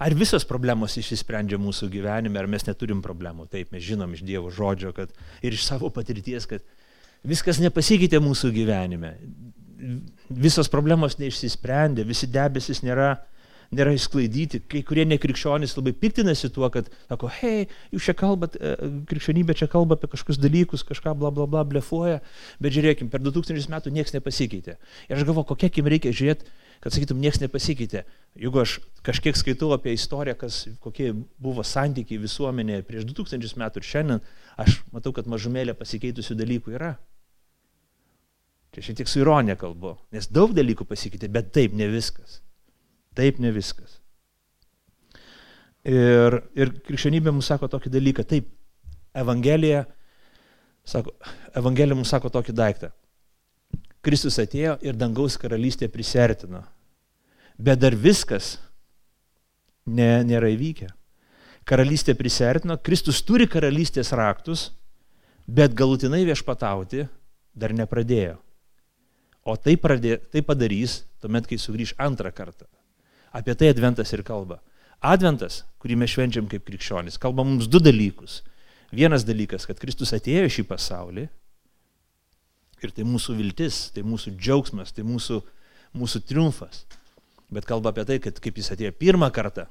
Ar visos problemos išsisprendžia mūsų gyvenime, ar mes neturim problemų? Taip, mes žinom iš Dievo žodžio kad, ir iš savo patirties, kad viskas nepasikeitė mūsų gyvenime. Visos problemos neišsisprendė, visi debesis nėra nėra išsklaidyti. Kai kurie nekrikščionys labai piktinasi tuo, kad sako, hei, jūs čia kalbat, e, krikščionybė čia kalba apie kažkokius dalykus, kažką bla bla bla blefuoja, bet žiūrėkim, per 2000 metų niekas nepasikeitė. Ir aš galvoju, kokia kim reikia žiūrėti, kad sakytum, niekas nepasikeitė. Jeigu aš kažkiek skaitau apie istoriją, kas, kokie buvo santykiai visuomenėje prieš 2000 metų ir šiandien, aš matau, kad mažumėlė pasikeitusių dalykų yra. Čia šiek tiek su ironija kalbu, nes daug dalykų pasikeitė, bet taip ne viskas. Taip ne viskas. Ir, ir krikščionybė mums sako tokį dalyką. Taip, Evangelija, sako, Evangelija mums sako tokį daiktą. Kristus atėjo ir dangaus karalystė prisertino. Bet dar viskas ne, nėra įvykę. Karalystė prisertino, Kristus turi karalystės raktus, bet galutinai viešpatauti dar nepradėjo. O tai, pradė, tai padarys tuomet, kai sugrįž antrą kartą. Apie tai Adventas ir kalba. Adventas, kurį mes švenčiam kaip krikščionis, kalba mums du dalykus. Vienas dalykas, kad Kristus atėjo į šį pasaulį ir tai mūsų viltis, tai mūsų džiaugsmas, tai mūsų, mūsų triumfas. Bet kalba apie tai, kad kaip jis atėjo pirmą kartą,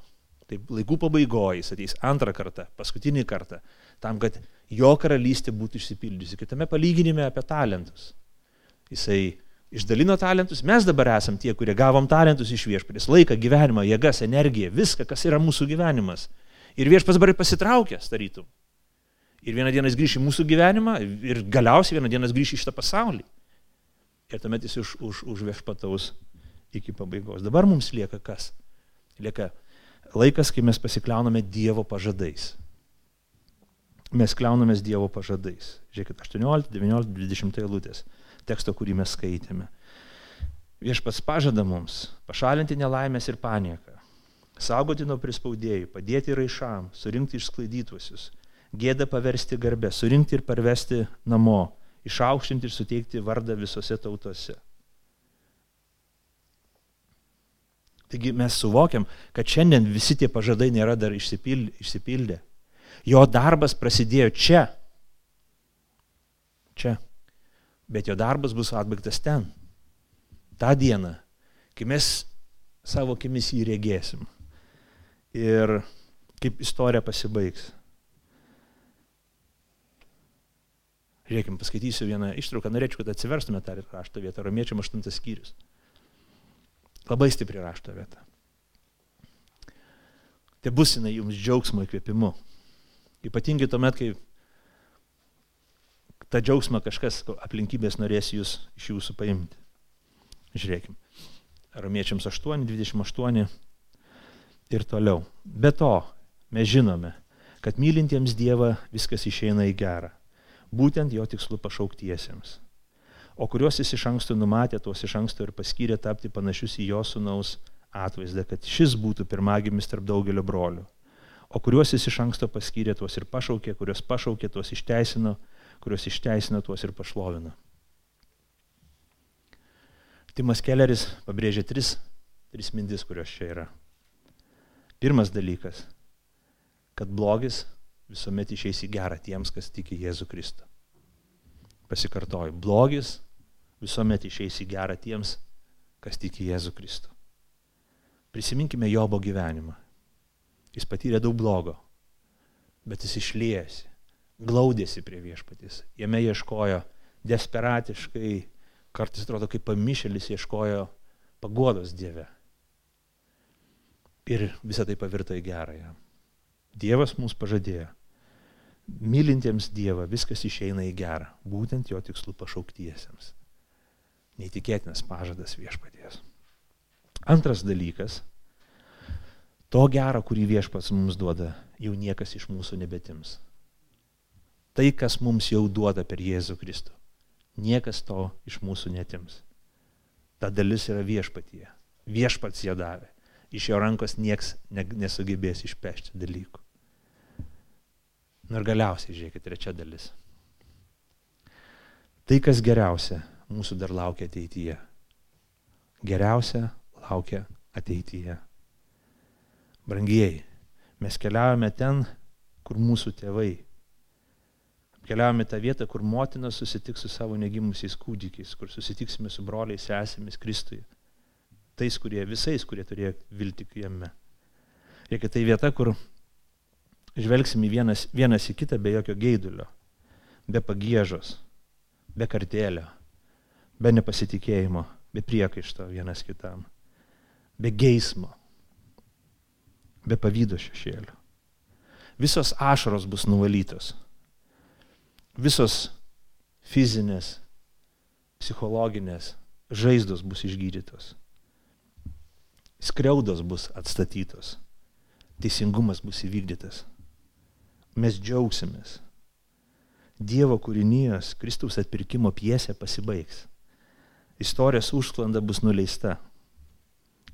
taip laikų pabaigoje jis ateis antrą kartą, paskutinį kartą, tam, kad jo karalystė būtų išsipildžiusi. Kitame palyginime apie talentus. Jisai išdalino talentus, mes dabar esam tie, kurie gavom talentus iš viešpatės, laiką, gyvenimą, jėgas, energiją, viską, kas yra mūsų gyvenimas. Ir viešpas dabar pasitraukė, starytum. Ir vieną dieną jis grįš į mūsų gyvenimą ir galiausiai vieną dieną jis grįš į šitą pasaulį. Ir tuomet jis už, už, už viešpataus iki pabaigos. Dabar mums lieka kas? Lieka laikas, kai mes pasikliauname Dievo pažadais. Mes kliaunamės Dievo pažadais. Žiūrėkit, 18, 19, 20 eilutės teksto, kurį mes skaitėme. Viešpats pažada mums pašalinti nelaimės ir panieką, saugoti nuo prispaudėjų, padėti raišam, surinkti išsklaidytuosius, gėdą paversti garbę, surinkti ir parvesti namo, išaukštinti ir suteikti vardą visose tautose. Taigi mes suvokiam, kad šiandien visi tie pažadai nėra dar išsipildę. Jo darbas prasidėjo čia. Čia. Bet jo darbas bus atbaigtas ten. Ta diena, kai mes savo akimis jį regėsim. Ir kaip istorija pasibaigs. Žiūrėkime, paskaitysiu vieną ištrauką, norėčiau, kad atsiverstume tą rašto vietą, romiečiam 8 skyrius. Labai stipri rašto vieta. Tai bus jinai jums džiaugsmo įkvėpimu. Ypatingai tuomet, kai tą džiaugsmą kažkas aplinkybės norės jūs iš jūsų paimti. Žiūrėkim. Romiečiams 8, 28 ir toliau. Be to, mes žinome, kad mylintiems Dievą viskas išeina į gerą. Būtent jo tikslu pašauktiesiems o kuriuos jis iš anksto numatė, tuos iš anksto ir paskyrė tapti panašius į jo sunaus atvaizdą, kad šis būtų pirmagimis tarp daugelio brolių. O kuriuos jis iš anksto paskyrė, tuos ir pašaukė, kuriuos pašaukė, tuos išteisino, kuriuos išteisino, tuos ir pašlovino. Timas Kelleris pabrėžė tris, tris mintis, kurios čia yra. Pirmas dalykas, kad blogis visuomet išeis į gerą tiems, kas tiki Jėzų Kristų. Pasikartoju, blogis visuomet išeis į gerą tiems, kas tiki Jėzų Kristų. Prisiminkime Jobo gyvenimą. Jis patyrė daug blogo, bet jis išliejasi, glaudėsi prie viešpatys. Jame ieškojo desperatiškai, kartais atrodo kaip pamišėlis ieškojo pagodos Dieve. Ir visą tai pavirto į gerąją. Dievas mums pažadėjo. Mylintiems Dievą viskas išeina į gerą, būtent jo tikslų pašauktiesiems neįtikėtinas pažadas viešpaties. Antras dalykas, to gero, kurį viešpats mums duoda, jau niekas iš mūsų nebetims. Tai, kas mums jau duoda per Jėzų Kristų, niekas to iš mūsų netims. Ta dalis yra viešpatyje. Viešpats ją davė. Iš jo rankos nieks nesugebės išpešti dalykų. Na ir galiausiai, žiūrėkit, trečia dalis. Tai, kas geriausia, mūsų dar laukia ateityje. Geriausia laukia ateityje. Brangieji, mes keliavome ten, kur mūsų tėvai. Keliavome tą vietą, kur motina susitiks su savo negimusiais kūdikiais, kur susitiksime su broliais, sesėmis Kristuje. Tais, kurie, visais, kurie turėjo vilti jame. Reikia tai vieta, kur žvelgsime vienas, vienas į kitą be jokio geidulio, be pagėžos, be kartėlio be nepasitikėjimo, be priekaišto vienas kitam, be geismo, be pavydo šešėlio. Visos ašaros bus nuvalytos. Visos fizinės, psichologinės žaizdos bus išgydytos. Skriaudos bus atstatytos. Teisingumas bus įvykdytas. Mes džiaugsimės. Dievo kūrinijos Kristaus atpirkimo piesė pasibaigs istorijos užsklanda bus nuleista.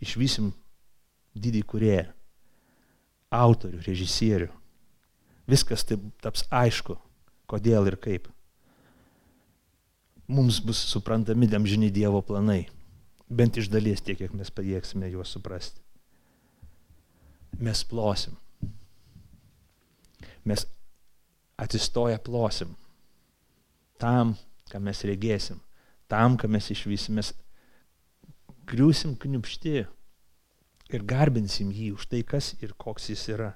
Išvysim didį kurėją, autorių, režisierių. Viskas taip taps aišku, kodėl ir kaip. Mums bus suprantami demžini Dievo planai, bent iš dalies tiek, kiek mes pajėgsime juos suprasti. Mes plosim. Mes atsistoję plosim tam, ką mes regėsim tam, ką mes išvysim, mes griūsim kniupšti, ir garbinsim jį už tai, kas ir koks jis yra.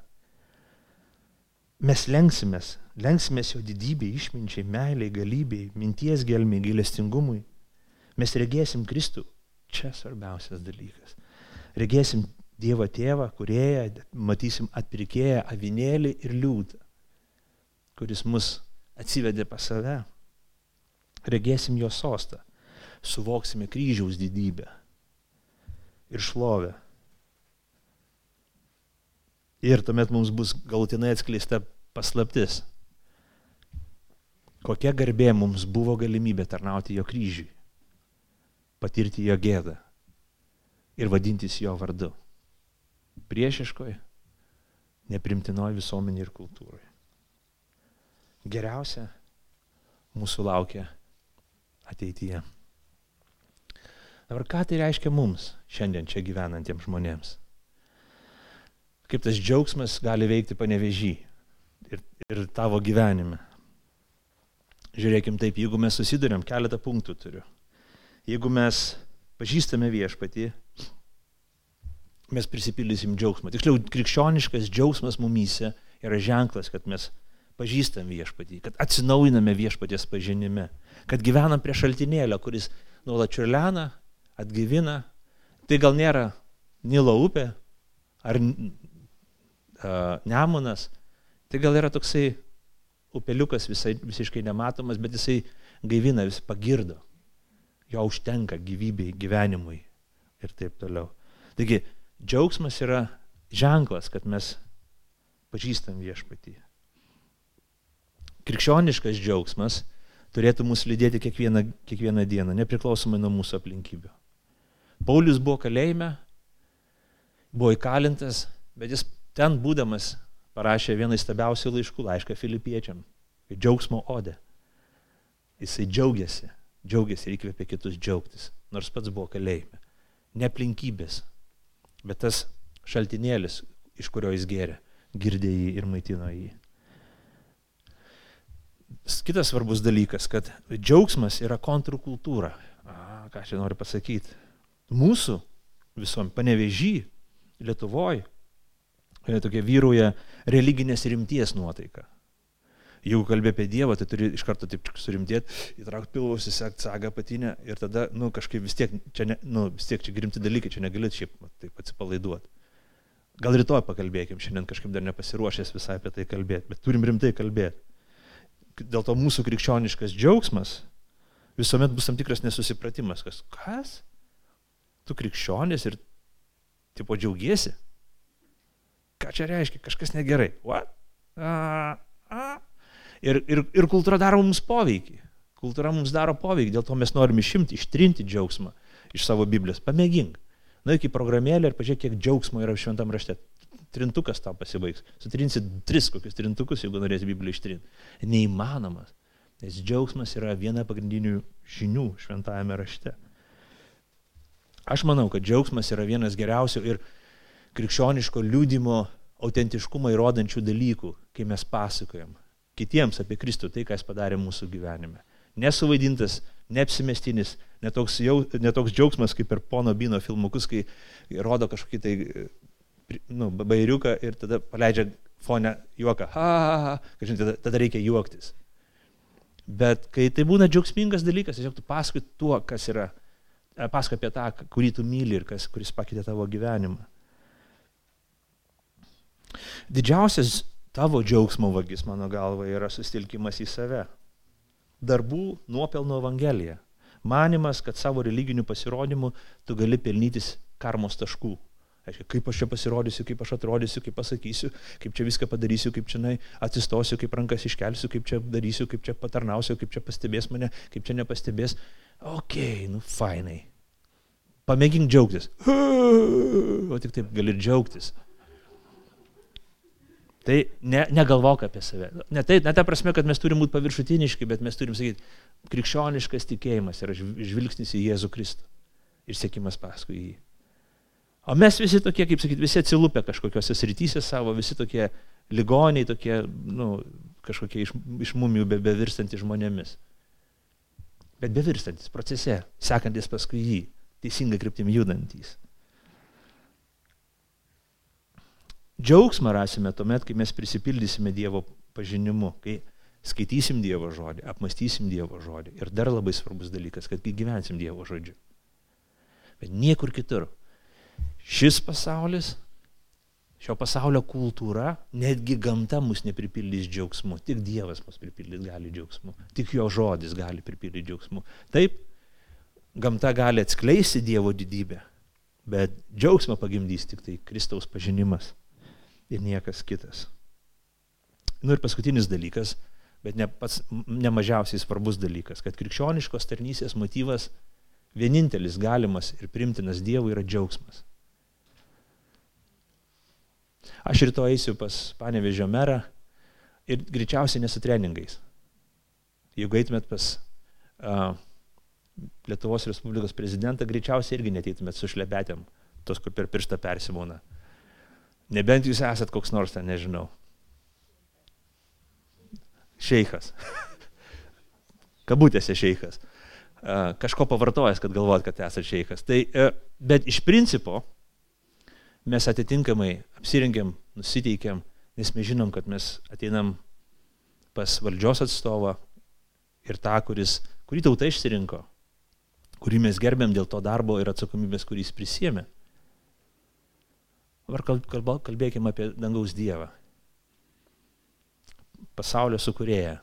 Mes lenksimės, lenksimės jo didybei, išminčiai, meiliai, galybei, minties gelmiai, gailestingumui. Mes regėsim Kristų. Čia svarbiausias dalykas. Regėsim Dievą tėvą, kurieją, matysim atpirkėją, avinėlį ir liūtą, kuris mus atsivedė pas save. Regėsim jo sostą, suvoksime kryžiaus didybę ir šlovę. Ir tuomet mums bus galutinai atskleista paslaptis. Kokia garbė mums buvo galimybė tarnauti jo kryžiui, patirti jo gėdą ir vadintis jo vardu. Priešiškoje, neprimtinoje visuomenėje ir kultūroje. Geriausia mūsų laukia ateityje. Dabar ką tai reiškia mums šiandien čia gyvenantiems žmonėms? Kaip tas džiaugsmas gali veikti panevežį ir, ir tavo gyvenime. Žiūrėkim taip, jeigu mes susidurėm, keletą punktų turiu. Jeigu mes pažįstame viešpatį, mes prisipildysim džiaugsmą. Tiksliau, krikščioniškas džiaugsmas mumyse yra ženklas, kad mes pažįstam viešpatį, kad atsinaujiname viešpaties pažinime, kad gyvenam prie šaltinėlio, kuris nuolat čiurlena, atgyvina. Tai gal nėra Nilo upė ar uh, Nemunas, tai gal yra toksai upeliukas visai, visiškai nematomas, bet jisai gaivina, vis pagirdo. Jo užtenka gyvybei, gyvenimui ir taip toliau. Taigi, džiaugsmas yra ženklas, kad mes pažįstam viešpatį. Krikščioniškas džiaugsmas turėtų mus lydėti kiekvieną, kiekvieną dieną, nepriklausomai nuo mūsų aplinkybių. Paulius buvo kalėjime, buvo įkalintas, bet jis ten būdamas parašė vieną įstabiausių laiškų, laišką filipiečiam, džiaugsmo odė. Jisai džiaugiasi, džiaugiasi ir įkvėpė kitus džiaugtis, nors pats buvo kalėjime. Ne aplinkybės, bet tas šaltinėlis, iš kurio jis gėrė, girdė jį ir maitino jį. Kitas svarbus dalykas, kad džiaugsmas yra kontrkultūra. Ką čia noriu pasakyti? mūsų visom panevežį, Lietuvoje, tokia vyrauja religinės rimties nuotaika. Jeigu kalbė apie Dievą, tai turi iš karto taip surimtėti, įtraukti pilvus, įsekti sagą patinę ir tada, nu, kažkaip vis tiek, čia, ne, nu, vis tiek čia rimti dalykai, čia negali šiaip taip atsipalaiduoti. Gal rytoj pakalbėkim, šiandien kažkaip dar nepasiruošęs visai apie tai kalbėti, bet turim rimtai kalbėti. Dėl to mūsų krikščioniškas džiaugsmas visuomet bus tam tikras nesusipratimas, kas, kas? tu krikščionis ir tipo džiaugiesi. Ką čia reiškia? Kažkas negerai. What? A, a. Ir, ir, ir kultūra daro mums poveikį. Kultūra mums daro poveikį, dėl to mes norim išimti, ištrinti džiaugsmą iš savo Biblijos. Pamėgink. Na, iki programėlė ir pažiūrėk, kiek džiaugsmo yra šventam rašte. Trintukas tau pasibaigs. Sutrinsi tris kokius trintukus, jeigu norėsi Bibliją ištrinti. Neįmanomas. Nes džiaugsmas yra viena pagrindinių žinių šventajame rašte. Aš manau, kad džiaugsmas yra vienas geriausių ir krikščioniško liūdimo autentiškumą įrodančių dalykų, kai mes pasakojam kitiems apie Kristų tai, ką jis padarė mūsų gyvenime. Nesuvaidintas, neapsimestinis, netoks, jau, netoks džiaugsmas kaip per pono Bino filmukus, kai rodo kažkokį tai nu, bairiuką ir tada paleidžia fonę juoką. Ha, ha, ha, kažin, tada, tada reikia juoktis. Bet kai tai būna džiaugsmingas dalykas, tiesiog tu paskui tuo, kas yra pasako apie tą, kurį tu myli ir kas, kuris pakeitė tavo gyvenimą. Didžiausias tavo džiaugsmo vagis, mano galva, yra sustilkimas į save. Darbų nuopelno evangelija. Manimas, kad savo religinių pasirodymų tu gali pelnytis karmos taškų. Aiškia, kaip aš čia pasirodysiu, kaip aš atrodysiu, kaip pasakysiu, kaip čia viską padarysiu, kaip čia atsistosiu, kaip rankas iškelsiu, kaip čia darysiu, kaip čia patarnausiu, kaip čia pastebės mane, kaip čia nepastebės. Ok, nu fainai. Pamėgink džiaugtis. O tik taip gali džiaugtis. Tai ne, negalvok apie save. Ne, tai, ne ta prasme, kad mes turim būti paviršutiniški, bet mes turim sakyti, krikščioniškas tikėjimas yra žvilgsnis į Jėzų Kristų ir sėkimas paskui jį. O mes visi tokie, kaip sakyti, visi atsilupę kažkokiose srityse savo, visi tokie ligoniai, tokie, nu, kažkokie iš, iš mumių be, bevirstantys žmonėmis. Bet bevirstantis procese, sekantis paskui jį teisingai kryptim judantys. Džiaugsmą rasime tuomet, kai mes prisipildysime Dievo pažinimu, kai skaitysim Dievo žodį, apmastysim Dievo žodį. Ir dar labai svarbus dalykas, kad kai gyvensim Dievo žodžiu. Bet niekur kitur. Šis pasaulis, šio pasaulio kultūra, netgi gamta mus nepripildys džiaugsmu. Tik Dievas mus pripildys gali džiaugsmu. Tik jo žodis gali pripildyti džiaugsmu. Taip, gamta gali atskleisti Dievo didybę, bet džiaugsmą pagimdys tik tai Kristaus pažinimas ir niekas kitas. Nu ir paskutinis dalykas, bet ne pats nemažiausiai svarbus dalykas, kad krikščioniškos tarnysės motyvas vienintelis galimas ir primtinas Dievui yra džiaugsmas. Aš rytoj eisiu pas panevežio merą ir greičiausiai nesu treningais. Jeigu eitumėt pas uh, Lietuvos Respublikos prezidentą, greičiausiai irgi neteitumėt su šlepetėm, tos, kur per pirštą persimūna. Nebent jūs esat koks nors ten, nežinau. Šeikas. Kabutėse šeikas. Kažko pavartojęs, kad galvojat, kad esate šeikas. Tai, e, bet iš principo mes atitinkamai apsirengiam, nusiteikiam, nes mes žinom, kad mes ateinam pas valdžios atstovą ir tą, kuris, kurį tauta išsirinko, kurį mes gerbėm dėl to darbo ir atsakomybės, kurį jis prisėmė. Dabar kalbėkime apie dangaus Dievą. Pasaulio sukūrėją.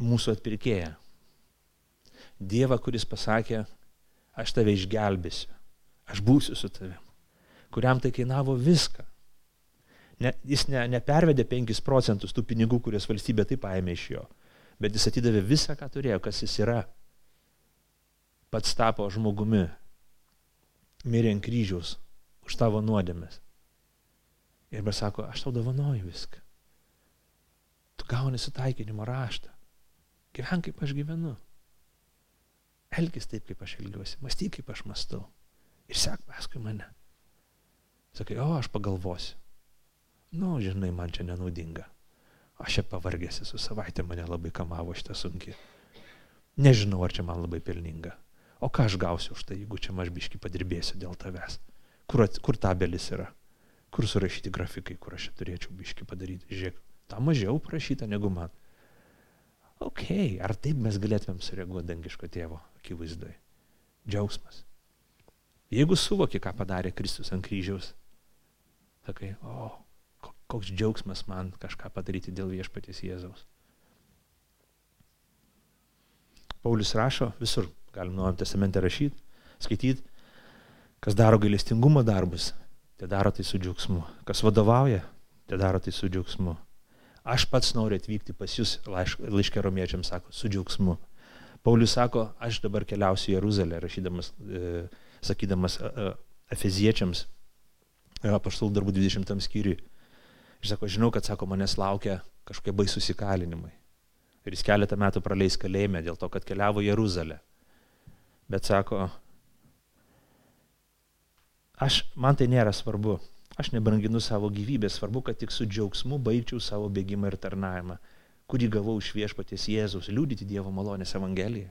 Mūsų atpirkėją. Dievą, kuris pasakė, aš tave išgelbėsiu. Aš būsiu su tavim. Kuriam tai kainavo viską. Ne, jis ne, nepervedė 5 procentus tų pinigų, kurias valstybė taip paėmė iš jo. Bet jis atidavė visą, ką turėjo, kas jis yra. Pats tapo žmogumi. Mirė ant kryžiaus už tavo nuodėmės. Ir mes sako, aš tau dovanoju viską. Tu gauni sutaikinimo raštą. Gyven kaip aš gyvenu. Elgis taip, kaip aš elgiuosi. Mąstyk, kaip aš mąstau. Ir sek paskui mane. Sakai, o aš pagalvosiu. Nu, žinai, man čia nenaudinga. Aš čia pavargęs esu savaitę mane labai kamavo šitą sunkį. Nežinau, ar čia man labai pelninga. O ką aš gausiu už tai, jeigu čia aš biški padirbėsiu dėl tavęs. Kur, kur tabelis yra? Kur surašyti grafikai, kur aš turėčiau biški padaryti? Žiūrėk, tam mažiau prašyta negu man. Ok, ar taip mes galėtumėm sureaguoti dangiško tėvo akivaizdoje? Džiaugsmas. Jeigu suvoki, ką padarė Kristus ant kryžiaus, sakai, o, koks džiaugsmas man kažką padaryti dėl viešpaties Jėzaus. Paulius rašo visur, galim Nuojam testamente rašyti, skaityti, Kas daro gailestingumo darbus, te daro tai su džiaugsmu. Kas vadovauja, te daro tai su džiaugsmu. Aš pats noriu atvykti pas jūs, laiškė romiečiams sako, su džiaugsmu. Paulius sako, aš dabar keliausiu į Jeruzalę, rašydamas, e, sakydamas e, e Efeziečiams, e, apaštalų darbų 20 skyriui. Ir sako, žinau, kad, sako, manęs laukia kažkokie baisus įkalinimai. Ir jis keletą metų praleis kalėjime dėl to, kad keliavo Jeruzalę. Bet sako, Aš, man tai nėra svarbu. Aš nebranginu savo gyvybę, svarbu, kad tik su džiaugsmu baigčiau savo bėgimą ir tarnavimą, kurį gavau iš viešpaties Jėzus, liūdyti Dievo malonės Evangeliją.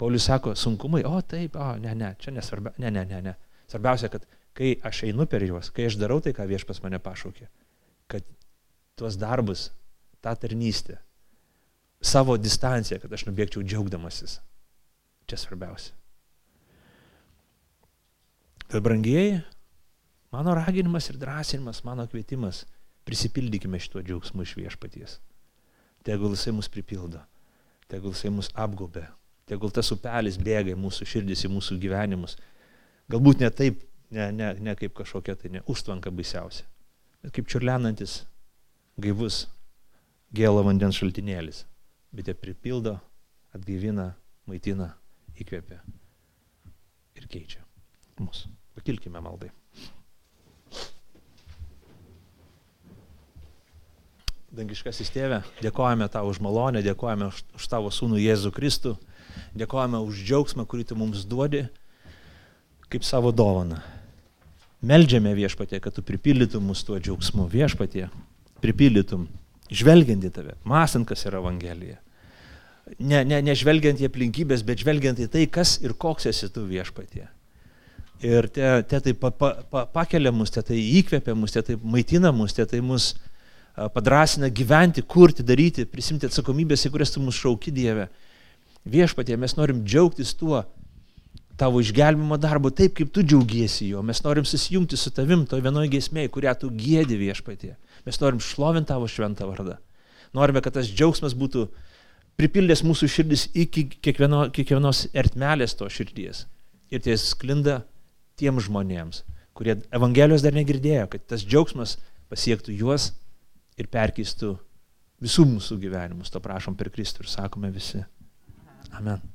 Paulius sako, sunkumai, o taip, o ne, ne, čia nesvarbia, ne, ne, ne, ne. Svarbiausia, kad kai aš einu per juos, kai aš darau tai, ką viešpas mane pašaukė, kad tuos darbus, tą tarnystę, savo distanciją, kad aš nubėgčiau džiaugdamasis. Čia svarbiausia. Tad brangieji, mano raginimas ir drąsinimas, mano kvietimas, prisipildykime šituo džiaugsmu iš viešpaties. Tegul jisai mus pripildo, tegul jisai mus apgobė, tegul tas upelis bėga į mūsų širdis, į mūsų gyvenimus. Galbūt ne taip, ne, ne, ne kaip kažkokia tai ne užtvanka baisiausia, bet kaip čiurlenantis gaivus gėlo vandens šaltinėlis. Bet jie pripildo, atgaivina, maitina, įkvėpia ir keičia mus. Pakilkime maldai. Dangiškasis tėve, dėkojame tau už malonę, dėkojame už, už tavo sūnų Jėzų Kristų, dėkojame už džiaugsmą, kurį tu mums duodi, kaip savo dovaną. Meldžiame viešpatė, kad tu pripildytum mus tuo džiaugsmu, viešpatė, pripildytum, žvelgiant į tave, mąstant, kas yra Evangelija. Ne, ne, ne žvelgiant į aplinkybės, bet žvelgiant į tai, kas ir koks esi tu viešpatė Ir te, te tai pa, pa, pa, pakelia mus, te tai įkvepia mus, te tai maitina mus, te tai mus padrasina gyventi, kurti, daryti, prisimti atsakomybės, į kurias tu mus šauki Dieve. Viešpatie, mes norim džiaugtis tuo tavo išgelbimo darbu taip, kaip tu džiaugiesi jo. Mes norim susijungti su tavim to vienoje giesmėje, kurią tu gėdi viešpatie. Mes norim šlovinti tavo šventą vardą. Norime, kad tas džiaugsmas būtų pripildęs mūsų širdis iki kiekvieno, kiekvienos ertmelės to širdies. Ir tai sklinda tiem žmonėms, kurie Evangelijos dar negirdėjo, kad tas džiaugsmas pasiektų juos ir perkeistų visų mūsų gyvenimus. To prašom per Kristų ir sakome visi. Amen.